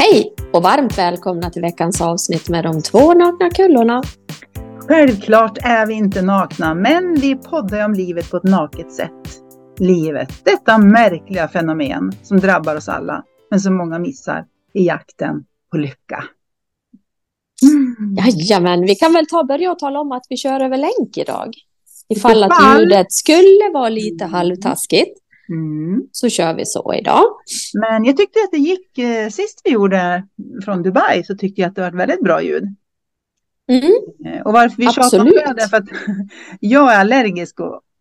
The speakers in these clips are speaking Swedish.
Hej och varmt välkomna till veckans avsnitt med de två nakna kullorna. Självklart är vi inte nakna, men vi poddar om livet på ett naket sätt. Livet, detta märkliga fenomen som drabbar oss alla, men som många missar i jakten på lycka. Mm. Jajamän, vi kan väl ta börja och tala om att vi kör över länk idag. Ifall att ljudet skulle vara lite halvtaskigt. Mm. Så kör vi så idag. Men jag tyckte att det gick, eh, sist vi gjorde från Dubai så tyckte jag att det var ett väldigt bra ljud. Mm. Eh, och varför vi tjatar om det är för att jag är allergisk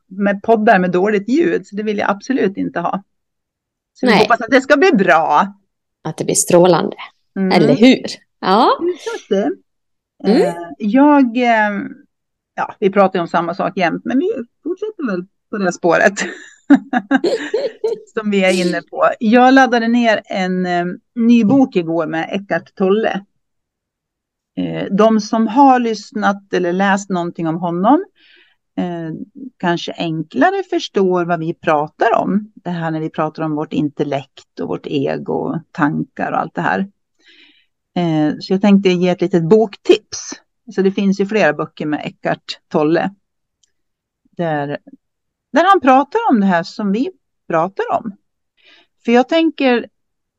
med poddar med dåligt ljud, så det vill jag absolut inte ha. Så Nej. vi hoppas att det ska bli bra. Att det blir strålande, mm. eller hur? Ja. Mm. Eh, jag, ja, vi pratar ju om samma sak jämt, men vi fortsätter väl på det spåret. som vi är inne på. Jag laddade ner en eh, ny bok igår med Eckart Tolle. Eh, de som har lyssnat eller läst någonting om honom eh, kanske enklare förstår vad vi pratar om. Det här när vi pratar om vårt intellekt och vårt ego, tankar och allt det här. Eh, så jag tänkte ge ett litet boktips. Så det finns ju flera böcker med Eckart Tolle. Där där han pratar om det här som vi pratar om. För jag tänker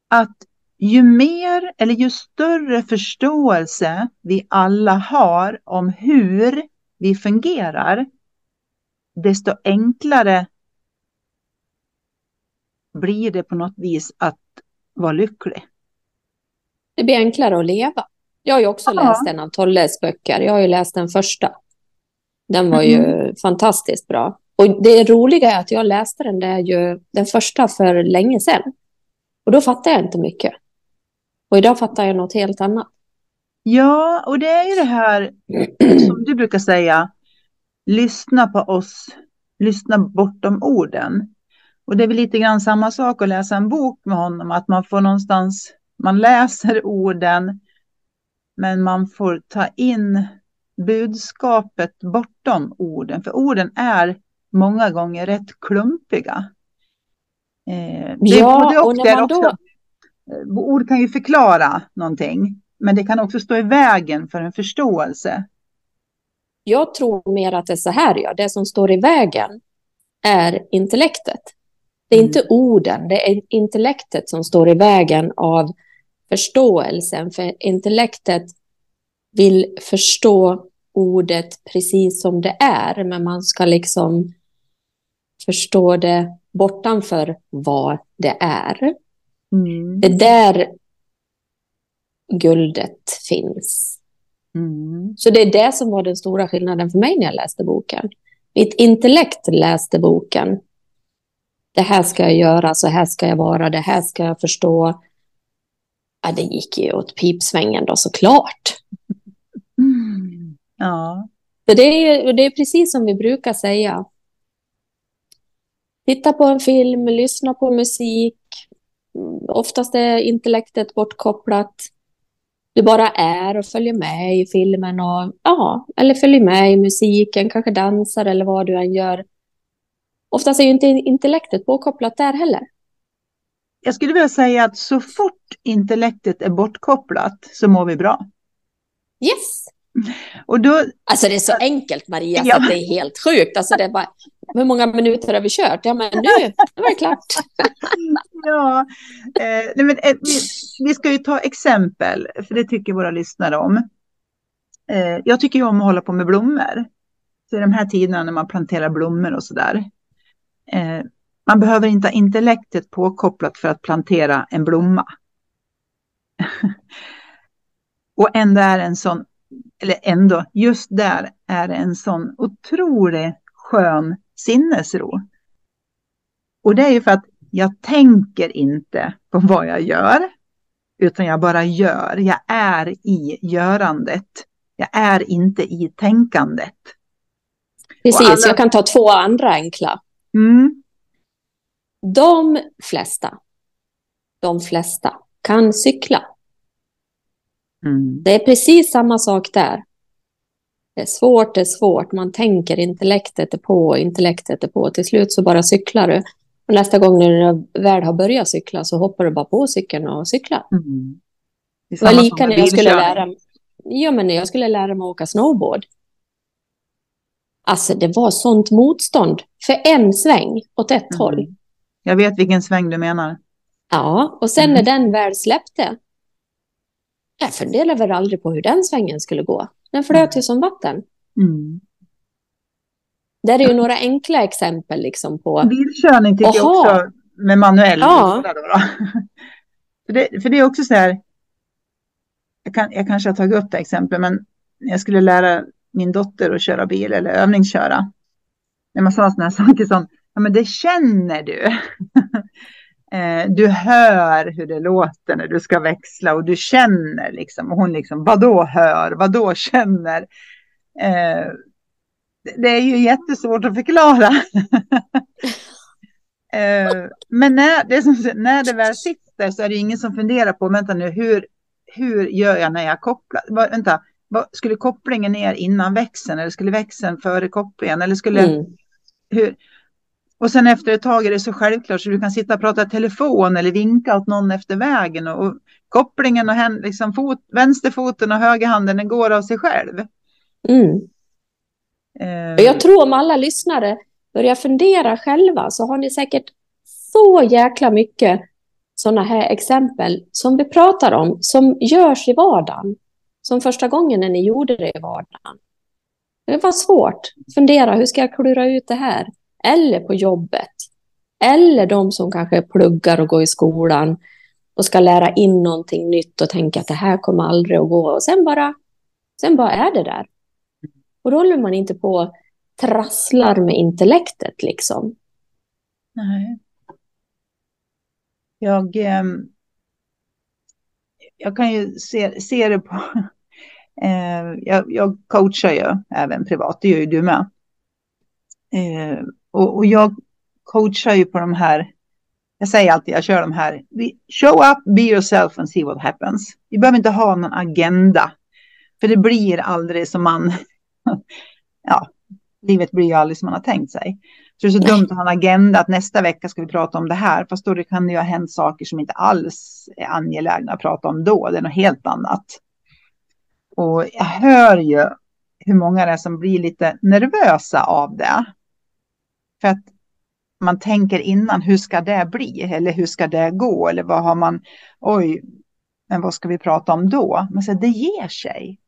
att ju mer eller ju större förståelse vi alla har om hur vi fungerar, desto enklare blir det på något vis att vara lycklig. Det blir enklare att leva. Jag har ju också ja. läst en av Tolles böcker. Jag har ju läst den första. Den var ju mm. fantastiskt bra. Och det roliga är att jag läste den där ju den första för länge sedan. Och då fattade jag inte mycket. Och idag fattar jag något helt annat. Ja, och det är ju det här som du brukar säga. Lyssna på oss, lyssna bortom orden. Och det är väl lite grann samma sak att läsa en bok med honom, att man får någonstans, man läser orden, men man får ta in budskapet bortom orden. För orden är många gånger rätt klumpiga. Eh, ja, och, när man då... Också, eh, ord kan ju förklara någonting, men det kan också stå i vägen för en förståelse. Jag tror mer att det är så här, ja. det som står i vägen är intellektet. Det är mm. inte orden, det är intellektet som står i vägen av förståelsen, för intellektet vill förstå ordet precis som det är, men man ska liksom förstå det bortanför vad det är. Mm. Det är där guldet finns. Mm. Så det är det som var den stora skillnaden för mig när jag läste boken. Mitt intellekt läste boken. Det här ska jag göra, så här ska jag vara, det här ska jag förstå. Ja, det gick ju åt pipsvängen då såklart. Mm. Ja. Så det, är, det är precis som vi brukar säga titta på en film, lyssna på musik. Oftast är intellektet bortkopplat. Du bara är och följer med i filmen och ja, eller följer med i musiken, kanske dansar eller vad du än gör. Oftast är ju inte intellektet påkopplat där heller. Jag skulle vilja säga att så fort intellektet är bortkopplat så mår vi bra. Yes. Och då, alltså det är så enkelt Maria, ja. så det är helt sjukt. Alltså det är bara, hur många minuter har vi kört? Ja, men nu, nu var det klart. ja, eh, men, eh, vi, vi, ska ju ta exempel, för det tycker våra lyssnare om. Eh, jag tycker ju om att hålla på med blommor. Så i de här tiderna när man planterar blommor och sådär. Eh, man behöver inte ha intellektet påkopplat för att plantera en blomma. och ändå är en sån, eller ändå, just där är en sån otrolig skön sinnesro. Och det är ju för att jag tänker inte på vad jag gör, utan jag bara gör. Jag är i görandet. Jag är inte i tänkandet. Precis, alla... jag kan ta två andra enkla. Mm. De flesta, de flesta kan cykla. Mm. Det är precis samma sak där. Det är svårt, det är svårt. Man tänker intellektet är på, intellektet är på. Till slut så bara cyklar du. Och nästa gång när du väl har börjat cykla så hoppar du bara på cykeln och cyklar. Mm. Det var lika när jag skulle lära Ja, men när jag skulle lära mig att åka snowboard. Alltså, det var sånt motstånd för en sväng åt ett mm. håll. Jag vet vilken sväng du menar. Ja, och sen mm. när den väl släppte. Jag funderade väl aldrig på hur den svängen skulle gå. Den flöt ju som vatten. Mm. Det är ju några enkla exempel liksom på... Bilkörning tycker Aha. jag också med manuell. Ja. Då då. för, det, för det är också så här. Jag, kan, jag kanske har tagit upp det exemplet, men jag skulle lära min dotter att köra bil eller övningsköra. När man sa sådana här saker som, ja men det känner du. Eh, du hör hur det låter när du ska växla och du känner liksom. Och hon liksom, vadå hör, vadå känner? Eh, det är ju jättesvårt att förklara. Eh, men när det, som, när det väl sitter så är det ingen som funderar på, vänta nu, hur, hur gör jag när jag kopplar? Vänta, skulle kopplingen ner innan växeln eller skulle växeln före kopplingen? Eller skulle, mm. hur, och sen efter ett tag är det så självklart så du kan sitta och prata telefon eller vinka åt någon efter vägen. Och, och kopplingen och händ, liksom fot, vänsterfoten och högerhanden den går av sig själv. Mm. Eh. Jag tror om alla lyssnare börjar fundera själva så har ni säkert så jäkla mycket sådana här exempel som vi pratar om, som görs i vardagen. Som första gången när ni gjorde det i vardagen. Det var svårt. Fundera, hur ska jag klura ut det här? Eller på jobbet. Eller de som kanske pluggar och går i skolan och ska lära in någonting nytt och tänka att det här kommer aldrig att gå. Och sen bara, sen bara är det där. Och då håller man inte på trasslar med intellektet liksom. Nej. Jag, eh, jag kan ju se, se det på... Eh, jag, jag, coachar ju även privat, det gör ju du med. Eh, och, och, jag coachar ju på de här, jag säger alltid, jag kör de här, show up, be yourself and see what happens. Vi behöver inte ha någon agenda, för det blir aldrig som man, ja, livet blir ju aldrig som man har tänkt sig. Så det är så dumt att ha en agenda att nästa vecka ska vi prata om det här. Fast då kan det ju ha hänt saker som inte alls är angelägna att prata om då. Det är något helt annat. Och jag hör ju hur många det är som blir lite nervösa av det. För att man tänker innan, hur ska det bli? Eller hur ska det gå? Eller vad har man, oj, men vad ska vi prata om då? Men så det ger sig.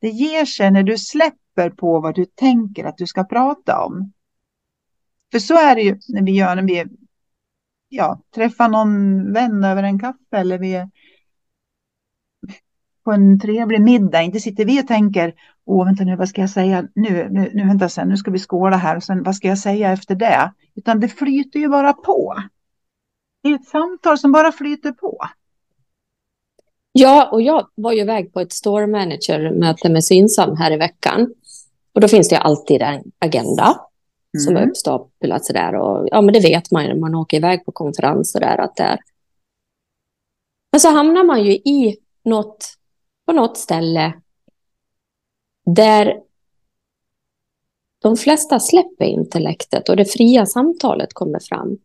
Det ger sig när du släpper på vad du tänker att du ska prata om. För så är det ju när vi gör, när vi ja, träffar någon vän över en kaffe eller vi är på en trevlig middag. Inte sitter vi och tänker, åh vänta nu, vad ska jag säga nu, nu, nu vänta sen, nu ska vi skåla här och sen vad ska jag säga efter det? Utan det flyter ju bara på. Det är ett samtal som bara flyter på. Ja, och jag var ju iväg på ett store manager-möte med Synsam här i veckan. Och då finns det alltid en agenda mm. som är uppstaplat sådär. Och ja, men det vet man ju när man åker iväg på konferenser där att det är. Men så hamnar man ju i något, på något ställe där de flesta släpper intellektet och det fria samtalet kommer fram.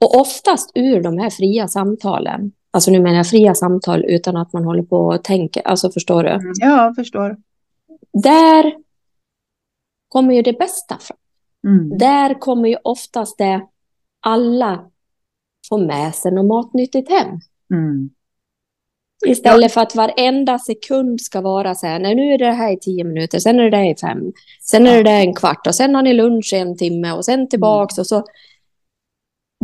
Och oftast ur de här fria samtalen Alltså nu menar jag fria samtal utan att man håller på och tänker. Alltså förstår du? Mm, ja, jag förstår. Där kommer ju det bästa fram. Mm. Där kommer ju oftast det alla får med sig något matnyttigt hem. Mm. Istället för att varenda sekund ska vara så här, nej nu är det här i tio minuter, sen är det där i fem, sen är det där en kvart och sen har ni lunch i en timme och sen tillbaks mm. och så.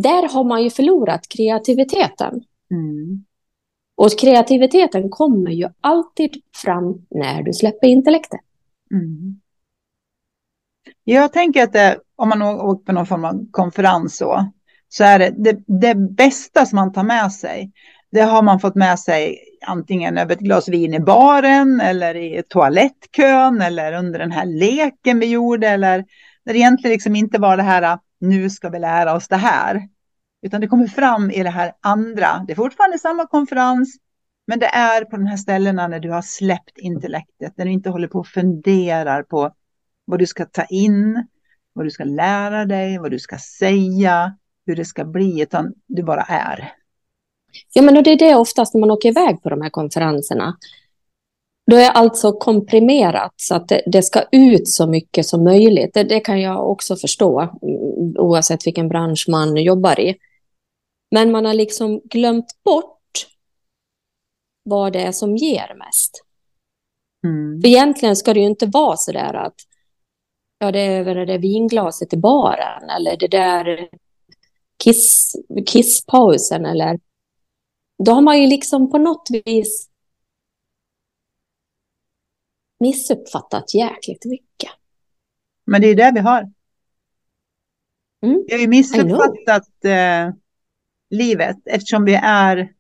Där har man ju förlorat kreativiteten. Mm. Och kreativiteten kommer ju alltid fram när du släpper intellektet. Mm. Jag tänker att det, om man åker på någon form av konferens så, så är det, det, det bästa som man tar med sig. Det har man fått med sig antingen över ett glas vin i baren eller i toalettkön eller under den här leken vi gjorde eller när det egentligen liksom inte var det här nu ska vi lära oss det här utan det kommer fram i det här andra. Det är fortfarande samma konferens, men det är på de här ställena när du har släppt intellektet, när du inte håller på och funderar på vad du ska ta in, vad du ska lära dig, vad du ska säga, hur det ska bli, utan du bara är. Ja, men det är det oftast när man åker iväg på de här konferenserna. Då är allt så komprimerat så att det, det ska ut så mycket som möjligt. Det, det, kan jag också förstå, oavsett vilken bransch man jobbar i. Men man har liksom glömt bort vad det är som ger mest. Mm. För egentligen ska det ju inte vara så där att ja, det är det där vinglaset i baren eller det där kiss, kisspausen eller då har man ju liksom på något vis missuppfattat jäkligt mycket. Men det är det vi har. Mm. Vi har ju missuppfattat eh, livet eftersom vi är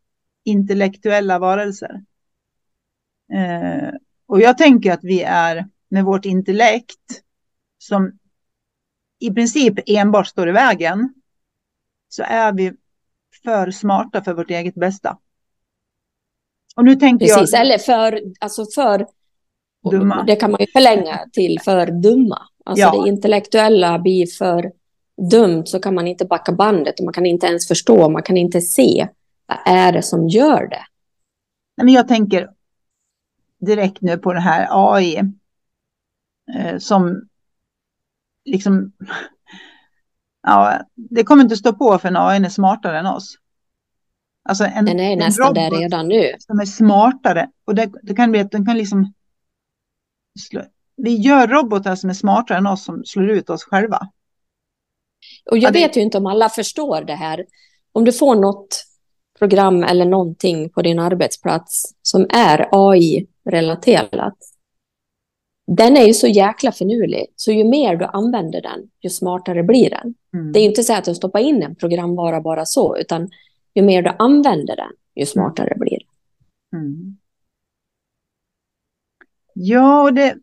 intellektuella varelser. Eh, och jag tänker att vi är med vårt intellekt som i princip enbart står i vägen så är vi för smarta för vårt eget bästa. Och nu tänker Precis, jag... eller för, alltså för dumma. Det kan man ju förlänga till för dumma. Alltså ja. det intellektuella blir för dumt så kan man inte backa bandet och man kan inte ens förstå, man kan inte se vad är det som gör det. Nej, men jag tänker direkt nu på det här AI eh, som liksom ja, det kommer inte stå på för en AI är smartare än oss. Alltså en, den är nästan där redan nu. Som är smartare och det, det kan bli att den kan liksom slå, vi gör robotar som är smartare än oss som slår ut oss själva. Och jag ja, vet ju inte om alla förstår det här. Om du får något program eller någonting på din arbetsplats som är AI-relaterat. Den är ju så jäkla finurlig, så ju mer du använder den, ju smartare blir den. Mm. Det är ju inte så att du stoppar in en programvara bara så, utan ju mer du använder den, ju smartare mm. blir den. Mm. Ja, och det,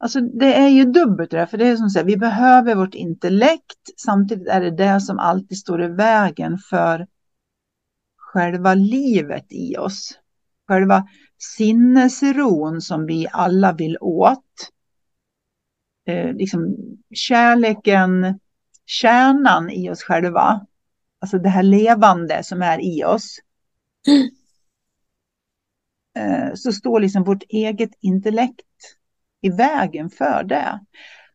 Alltså det är ju dubbelt det för det är som sagt, vi behöver vårt intellekt. Samtidigt är det det som alltid står i vägen för själva livet i oss. Själva sinnesron som vi alla vill åt. Eh, liksom kärleken, kärnan i oss själva. Alltså det här levande som är i oss. Eh, så står liksom vårt eget intellekt i vägen för det.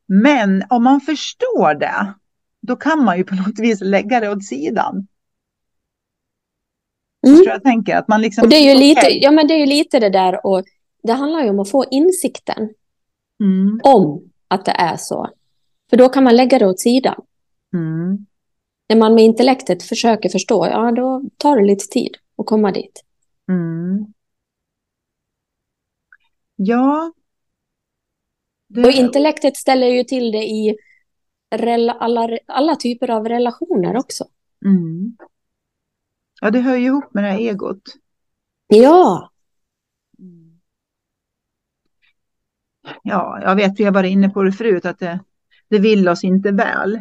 Men om man förstår det, då kan man ju på något vis lägga det åt sidan. Mm. Jag tänker att man liksom... Och det är ju lite, ja, men det är ju lite det där och det handlar ju om att få insikten mm. om att det är så. För då kan man lägga det åt sidan. Mm. När man med intellektet försöker förstå, ja då tar det lite tid att komma dit. Mm. Ja, det... Och intellektet ställer ju till det i alla, alla typer av relationer också. Mm. Ja, det hör ju ihop med det här egot. Ja. Ja, jag vet, vi har varit inne på det förut, att det, det vill oss inte väl.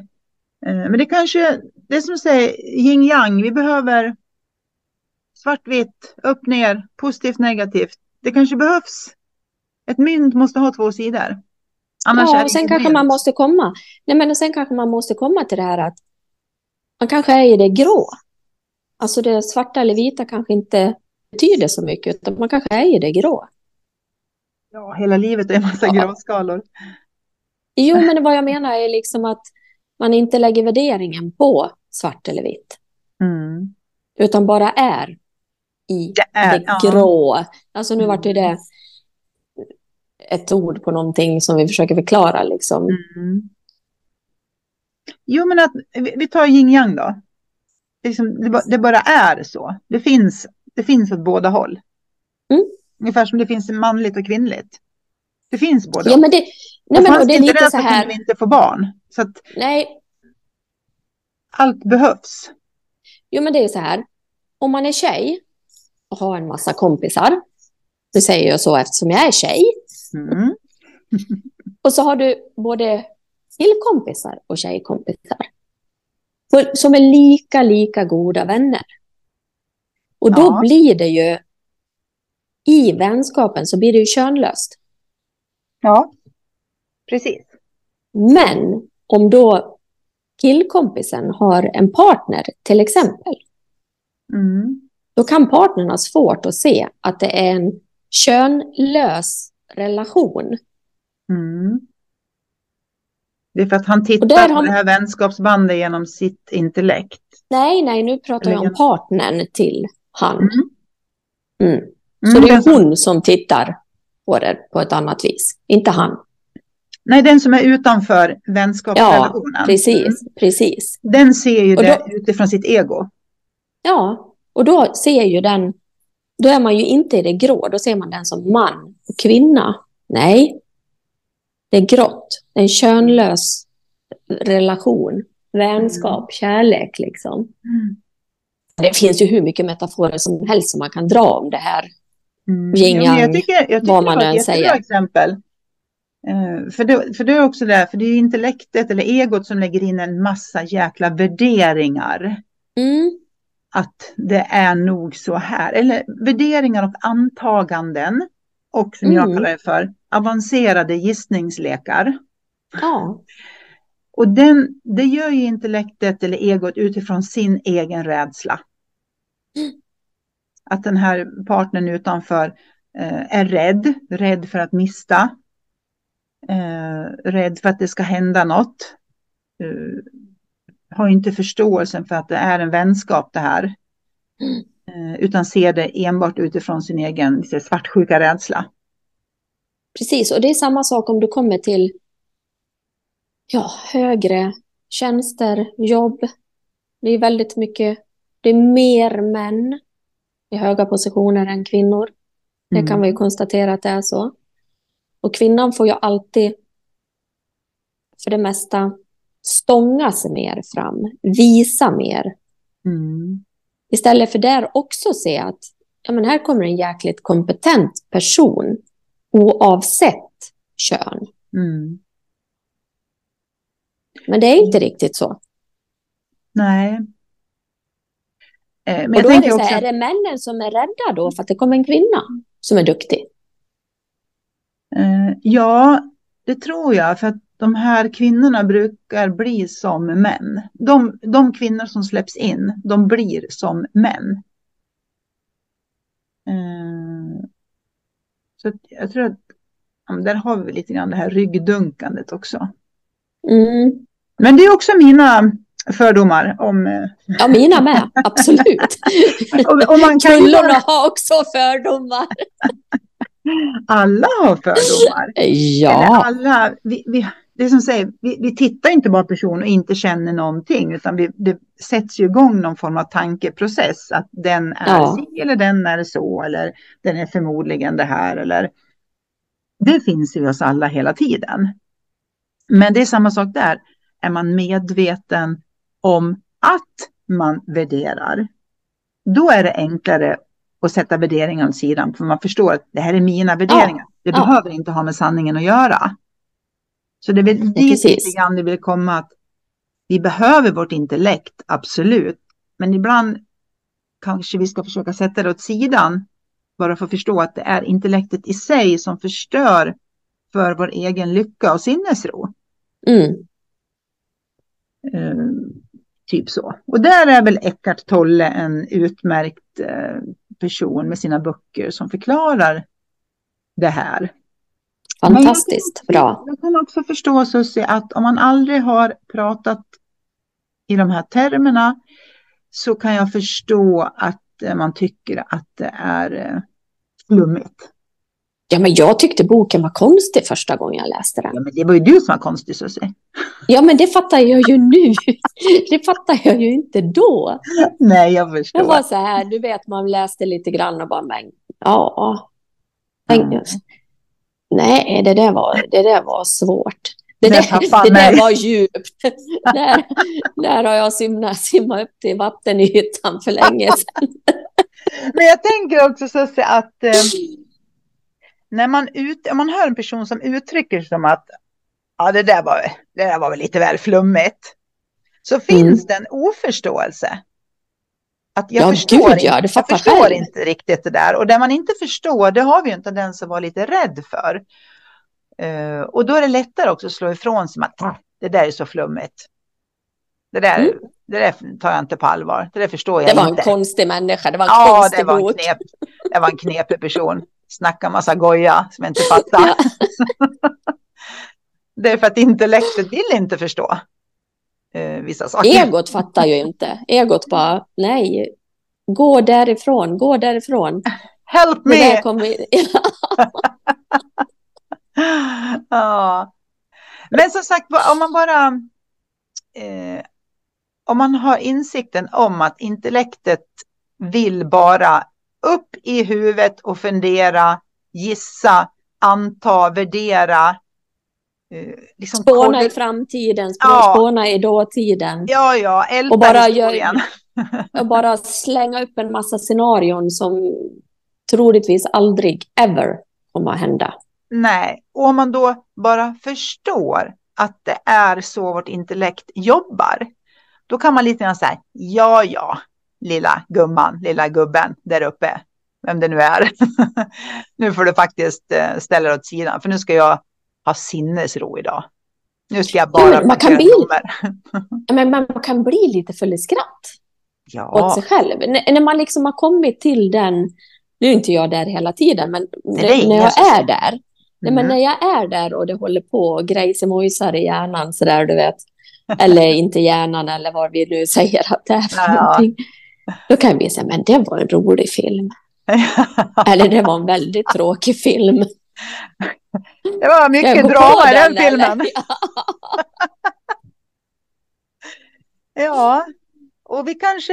Eh, men det kanske, det är som säger yin yang, vi behöver svartvitt, upp ner, positivt, negativt. Det kanske behövs. Ett mynt måste ha två sidor. Annars ja, och sen kanske man måste komma. Nej, men sen kanske man måste komma till det här att man kanske är i det grå. Alltså det svarta eller vita kanske inte betyder så mycket, utan man kanske är i det grå. Ja, hela livet är en massa ja. gråskalor. Jo, men vad jag menar är liksom att man inte lägger värderingen på svart eller vitt. Mm. Utan bara är i det, är, det grå. Ja. Alltså nu vart det ett ord på någonting som vi försöker förklara. Liksom. Mm. Jo, men att vi tar yin yang då. Liksom, det, det, bara är så. Det finns, det finns åt båda håll. Mm. Ungefär som det finns manligt och kvinnligt. Det finns båda. Ja, men det, nej, men, det är lite så här. vi inte få barn. Så att nej. Allt behövs. Jo, men det är så här. Om man är tjej och har en massa kompisar. Det säger jag så eftersom jag är tjej. Mm. och så har du både killkompisar och tjejkompisar. Som är lika, lika goda vänner. Och då ja. blir det ju, i vänskapen så blir det ju könlöst. Ja, precis. Men om då killkompisen har en partner till exempel, Mm. Då kan partnern ha svårt att se att det är en könlös relation. Mm. Det är för att han tittar på har- det här vänskapsbandet genom sitt intellekt. Nej, nej, nu pratar jag om partnern till han. Mm. Mm. Så Mm, det är hon som tittar på det på ett annat vis, inte han. nej, den som är utanför vänskapsrelationen. Ja, precis, precis. Mm. Den ser ju Och det då- utifrån sitt ego. Ja, och då ser ju den, då är man ju inte i det grå, då ser man den som man och kvinna. Nej, det är grått. En könlös relation, vänskap, kärlek liksom. Det finns ju hur mycket metaforer som helst som man kan dra om det här. Mm. Men jag tycker, jag tycker vad det man än säger. exempel. Eh, för, det, för det är också det, för det är ju intellektet eller egot som lägger in en massa jäkla värderingar. Mm, Att det är nog så här. Eller värderingar och antaganden. Och som jag Mm. kallar det för, avancerade gissningslekar. ja, Och den, det gör ju intellektet eller egot utifrån sin egen rädsla. Att den här partnern utanför eh, är rädd, rädd för att mista. Eh, rädd för att det ska hända något. Eh, har inte förståelsen för att det är en vänskap det här. Mm. Eh, utan ser det enbart utifrån sin egen svartsjuka rädsla. Precis. Och det är samma sak om du kommer till ja, högre tjänster, jobb. Det är väldigt mycket, det är mer män i höga positioner än kvinnor. Det Mm. kan vi ju konstatera att det är så. Och kvinnan får ju alltid, för det mesta, stånga sig mer fram, visa mer. Mm. Istället för där också se att ja, men här kommer en jäkligt kompetent person oavsett kön. Mm. Men det är inte riktigt så. Nej. Eh, men och då är det, så också... här, är det männen som är rädda då för att det kommer en kvinna som är duktig? Eh, ja, det tror jag. För att de här kvinnorna brukar bli som män. De, de kvinnor som släpps in, de blir som män. Så jag tror att ja, där har vi lite grann det här ryggdunkandet också. Mm. Men det är också mina fördomar om... eh, Ja, mina med, absolut. och, och man kan Kullorna har också fördomar. alla har fördomar. Eller Ja, alla, vi, vi, det som säger, vi, vi tittar inte på en person och inte känner någonting, utan vi, det sätts ju igång någon form av tankeprocess, att den är Ja. si eller den är så, eller den är förmodligen det här, eller det finns i oss alla hela tiden. Men det är samma sak där, är man medveten om att man värderar, då är det enklare att sätta värderingar åt sidan, för man förstår att det här är mina värderingar. Det ja. behöver inte ha med sanningen att göra. Så det är väl dit precis. lite grann det vill komma att vi behöver vårt intellekt, absolut. Men ibland kanske vi ska försöka sätta det åt sidan. Bara för att förstå att det är intellektet i sig som förstör för vår egen lycka och sinnesro. mm. Eh, typ så. Och där är väl Eckart Tolle en utmärkt eh, person med sina böcker som förklarar det här. Fantastiskt jag kan, bra. Jag kan också förstå Susie att om man aldrig har pratat i de här termerna så kan jag förstå att eh, man tycker att det är eh, flummigt. Ja, men jag tyckte boken var konstig första gången jag läste den. Ja, men det var ju du som var konstig Susie. Ja, men det fattar jag ju nu. Det fattar jag ju inte då. Nej, jag förstår. Jag var så här, du vet, man läste lite grann och bara, men ja. Mm. Nej, det där var, det där var svårt. Det, där, tappade det där var djupt. där, där har jag simmat, simmat upp till vattenytan för länge sedan. Men jag tänker också Susie att eh, när man, ut, om man hör en person som uttrycker sig som att ja, det, där var, det där var väl lite väl flummigt. Så finns det en oförståelse. Att jag Ja, förstår, gud, inte, ja, jag förstår själv. inte riktigt det där. Och det man inte förstår, det har vi ju en tendens att vara lite rädd för. Eh, och då är det lättare också att slå ifrån sig att "Ah, det där är så flummigt. Det där, Mm. det där tar jag inte på allvar. Det där förstår jag Det var inte. en konstig människa, det var en ja, konstig det var, en knep, det var en knepig person. Snacka massa goja som jag inte fattar. Det är för att intellektet vill inte förstå eh, vissa saker. Egot fattar ju inte. Egot bara, nej, gå därifrån, gå därifrån. Help me! ja. Men som sagt, om man bara... Eh, om man har insikten om att intellektet vill bara upp i huvudet och fundera, gissa, anta, värdera. Eh, liksom Spåna kolla- i framtiden, Ja. spåna i dåtiden. Ja, ja, älta Och bara historien. Och bara slänga upp en massa scenarion som troligtvis aldrig ever kommer att hända. Nej, och om man då bara förstår att det är så vårt intellekt jobbar, då kan man lite grann säga, ja, ja, lilla gumman, lilla gubben där uppe, vem det nu är. nu får du faktiskt eh, ställa dig åt sidan, för nu ska jag ha sinnesro idag. Nu ska jag bara men man kan bli-. Men man kan bli lite full i skratt åt Ja, sig själv. N- när man liksom har kommit till den, nu är inte jag där hela tiden, men Nej, när jag är där, nej, men Mm. när jag är där och det håller på och grejsimojsar i hjärnan sådär, du vet, eller inte hjärnan eller vad vi nu säger att det är för Ja. någonting, då kan vi säga, men det var en rolig film. Eller det var en väldigt tråkig film. Det var mycket drama i den eller? filmen. Ja, och vi kanske,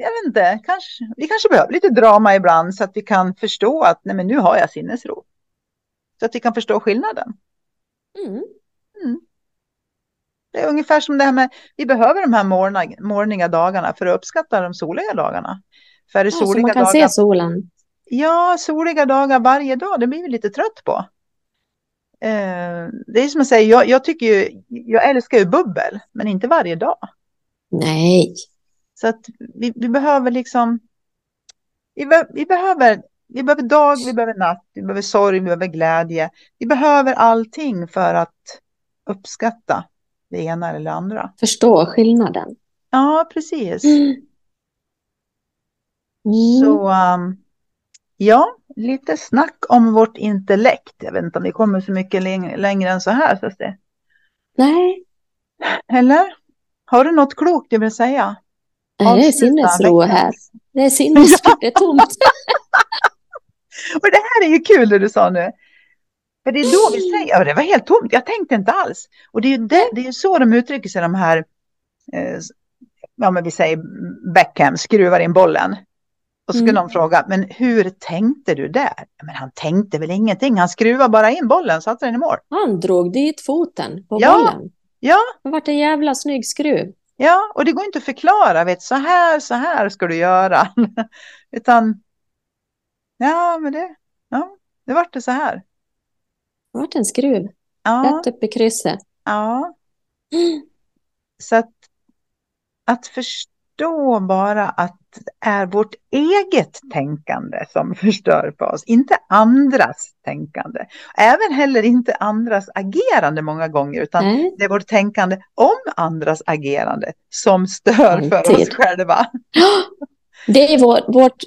jag vet inte, kanske, vi kanske behöver lite drama ibland så att vi kan förstå att nej men nu har jag sinnesro. Så att vi kan förstå skillnaden. Mm. Det är ungefär som det här med, vi behöver de här morgna, morgniga dagarna för att uppskatta de soliga dagarna. För Ja, så soliga man kan dagar, se solen. ja, soliga dagar varje dag, det blir vi lite trött på. Eh, det är som jag säger, jag, jag tycker ju, jag älskar ju bubbel, men inte varje dag. Nej. Så att vi, vi behöver liksom, vi, be, vi, behöver, vi behöver dag, vi behöver natt, vi behöver sorg, vi behöver glädje. Vi behöver allting för att uppskatta det ena eller det andra. Förstå skillnaden. Ja, precis. Mm. Så um, ja, lite snack om vårt intellekt. Jag vet inte om vi kommer så mycket längre, längre än så här. Så det, Nej, eller? Har du något klokt du vill säga? det är sinnesro här. Det är sinnesro, det är tomt. Och det här är ju kul det du sa nu. För det är då vi säger, ja det var helt tomt, jag tänkte inte alls. Och det är ju det, det är så de uttrycker sig, de här, eh, ja men vi säger Beckham, skruvar in bollen. Och så skulle Mm. någon fråga, men hur tänkte du där? Men han tänkte väl ingenting, han skruvar bara in bollen, satte den i mål. Han drog dit foten på Ja, bollen. ja. Det vart en jävla snygg skruv. Ja, och det går inte att förklara, vet, så här, så här ska du göra. Utan, ja men det, ja, det vart det så här. Det vart en skruv. Ja, Rätt upp i krysset. ja. Så att, att förstå bara att det är vårt eget tänkande som förstör för oss, inte andras tänkande. Även heller inte andras agerande många gånger, utan Nej. det är vårt tänkande om andras agerande som stör för oss Alltid. själva. Det är vår, vårt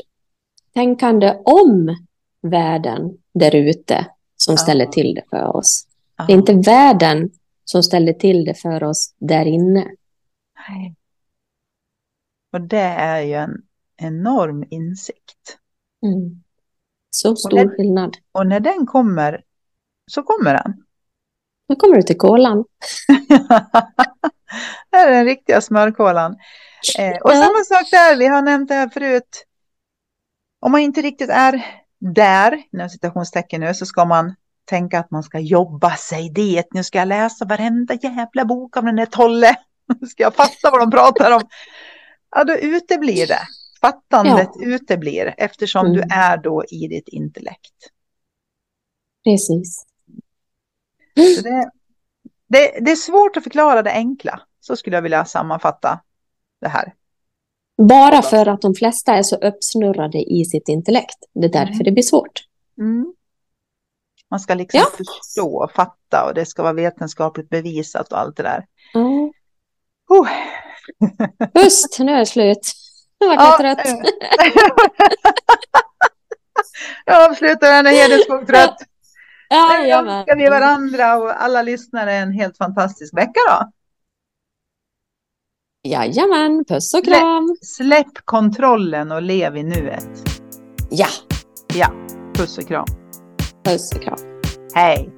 tänkande om världen där ute som Ja. ställer till det för oss. Det är inte världen som ställer till det för oss där inne. Nej. Och det är ju en enorm insikt. Mm. Så stor skillnad. Och när den kommer så kommer den. Nu kommer du till kolan. det är den riktiga smörkolan. Eh, och Ja. samma sak där, vi har nämnt det här förut. Om man inte riktigt är där, inom citationstecken nu, så ska man tänka att man ska jobba sig dit. Nu ska jag läsa varenda jävla bok av den där Tolle. Nu ska jag fatta vad de pratar om. Ja, då uteblir det. Fattandet uteblir eftersom Mm. du är då i ditt intellekt. Precis. Det, det, det är svårt att förklara det enkla. Så skulle jag vilja sammanfatta det här. Bara för att de flesta är så uppsnurrade i sitt intellekt. Det är därför Mm. det blir svårt. Mm. Man ska liksom Ja. förstå och fatta och det ska vara vetenskapligt bevisat och allt det där. Ja. Oh. Pust, nu är det slut. Nu vart jag trött. Jag avslutar den Hedeskog trött. Ja, Nu önskar vi varandra och alla lyssnare en helt fantastisk vecka då. Jajamän, puss och kram. Släpp kontrollen och lev i nuet. Ja, Ja, puss och kram. puss och kram. Hej!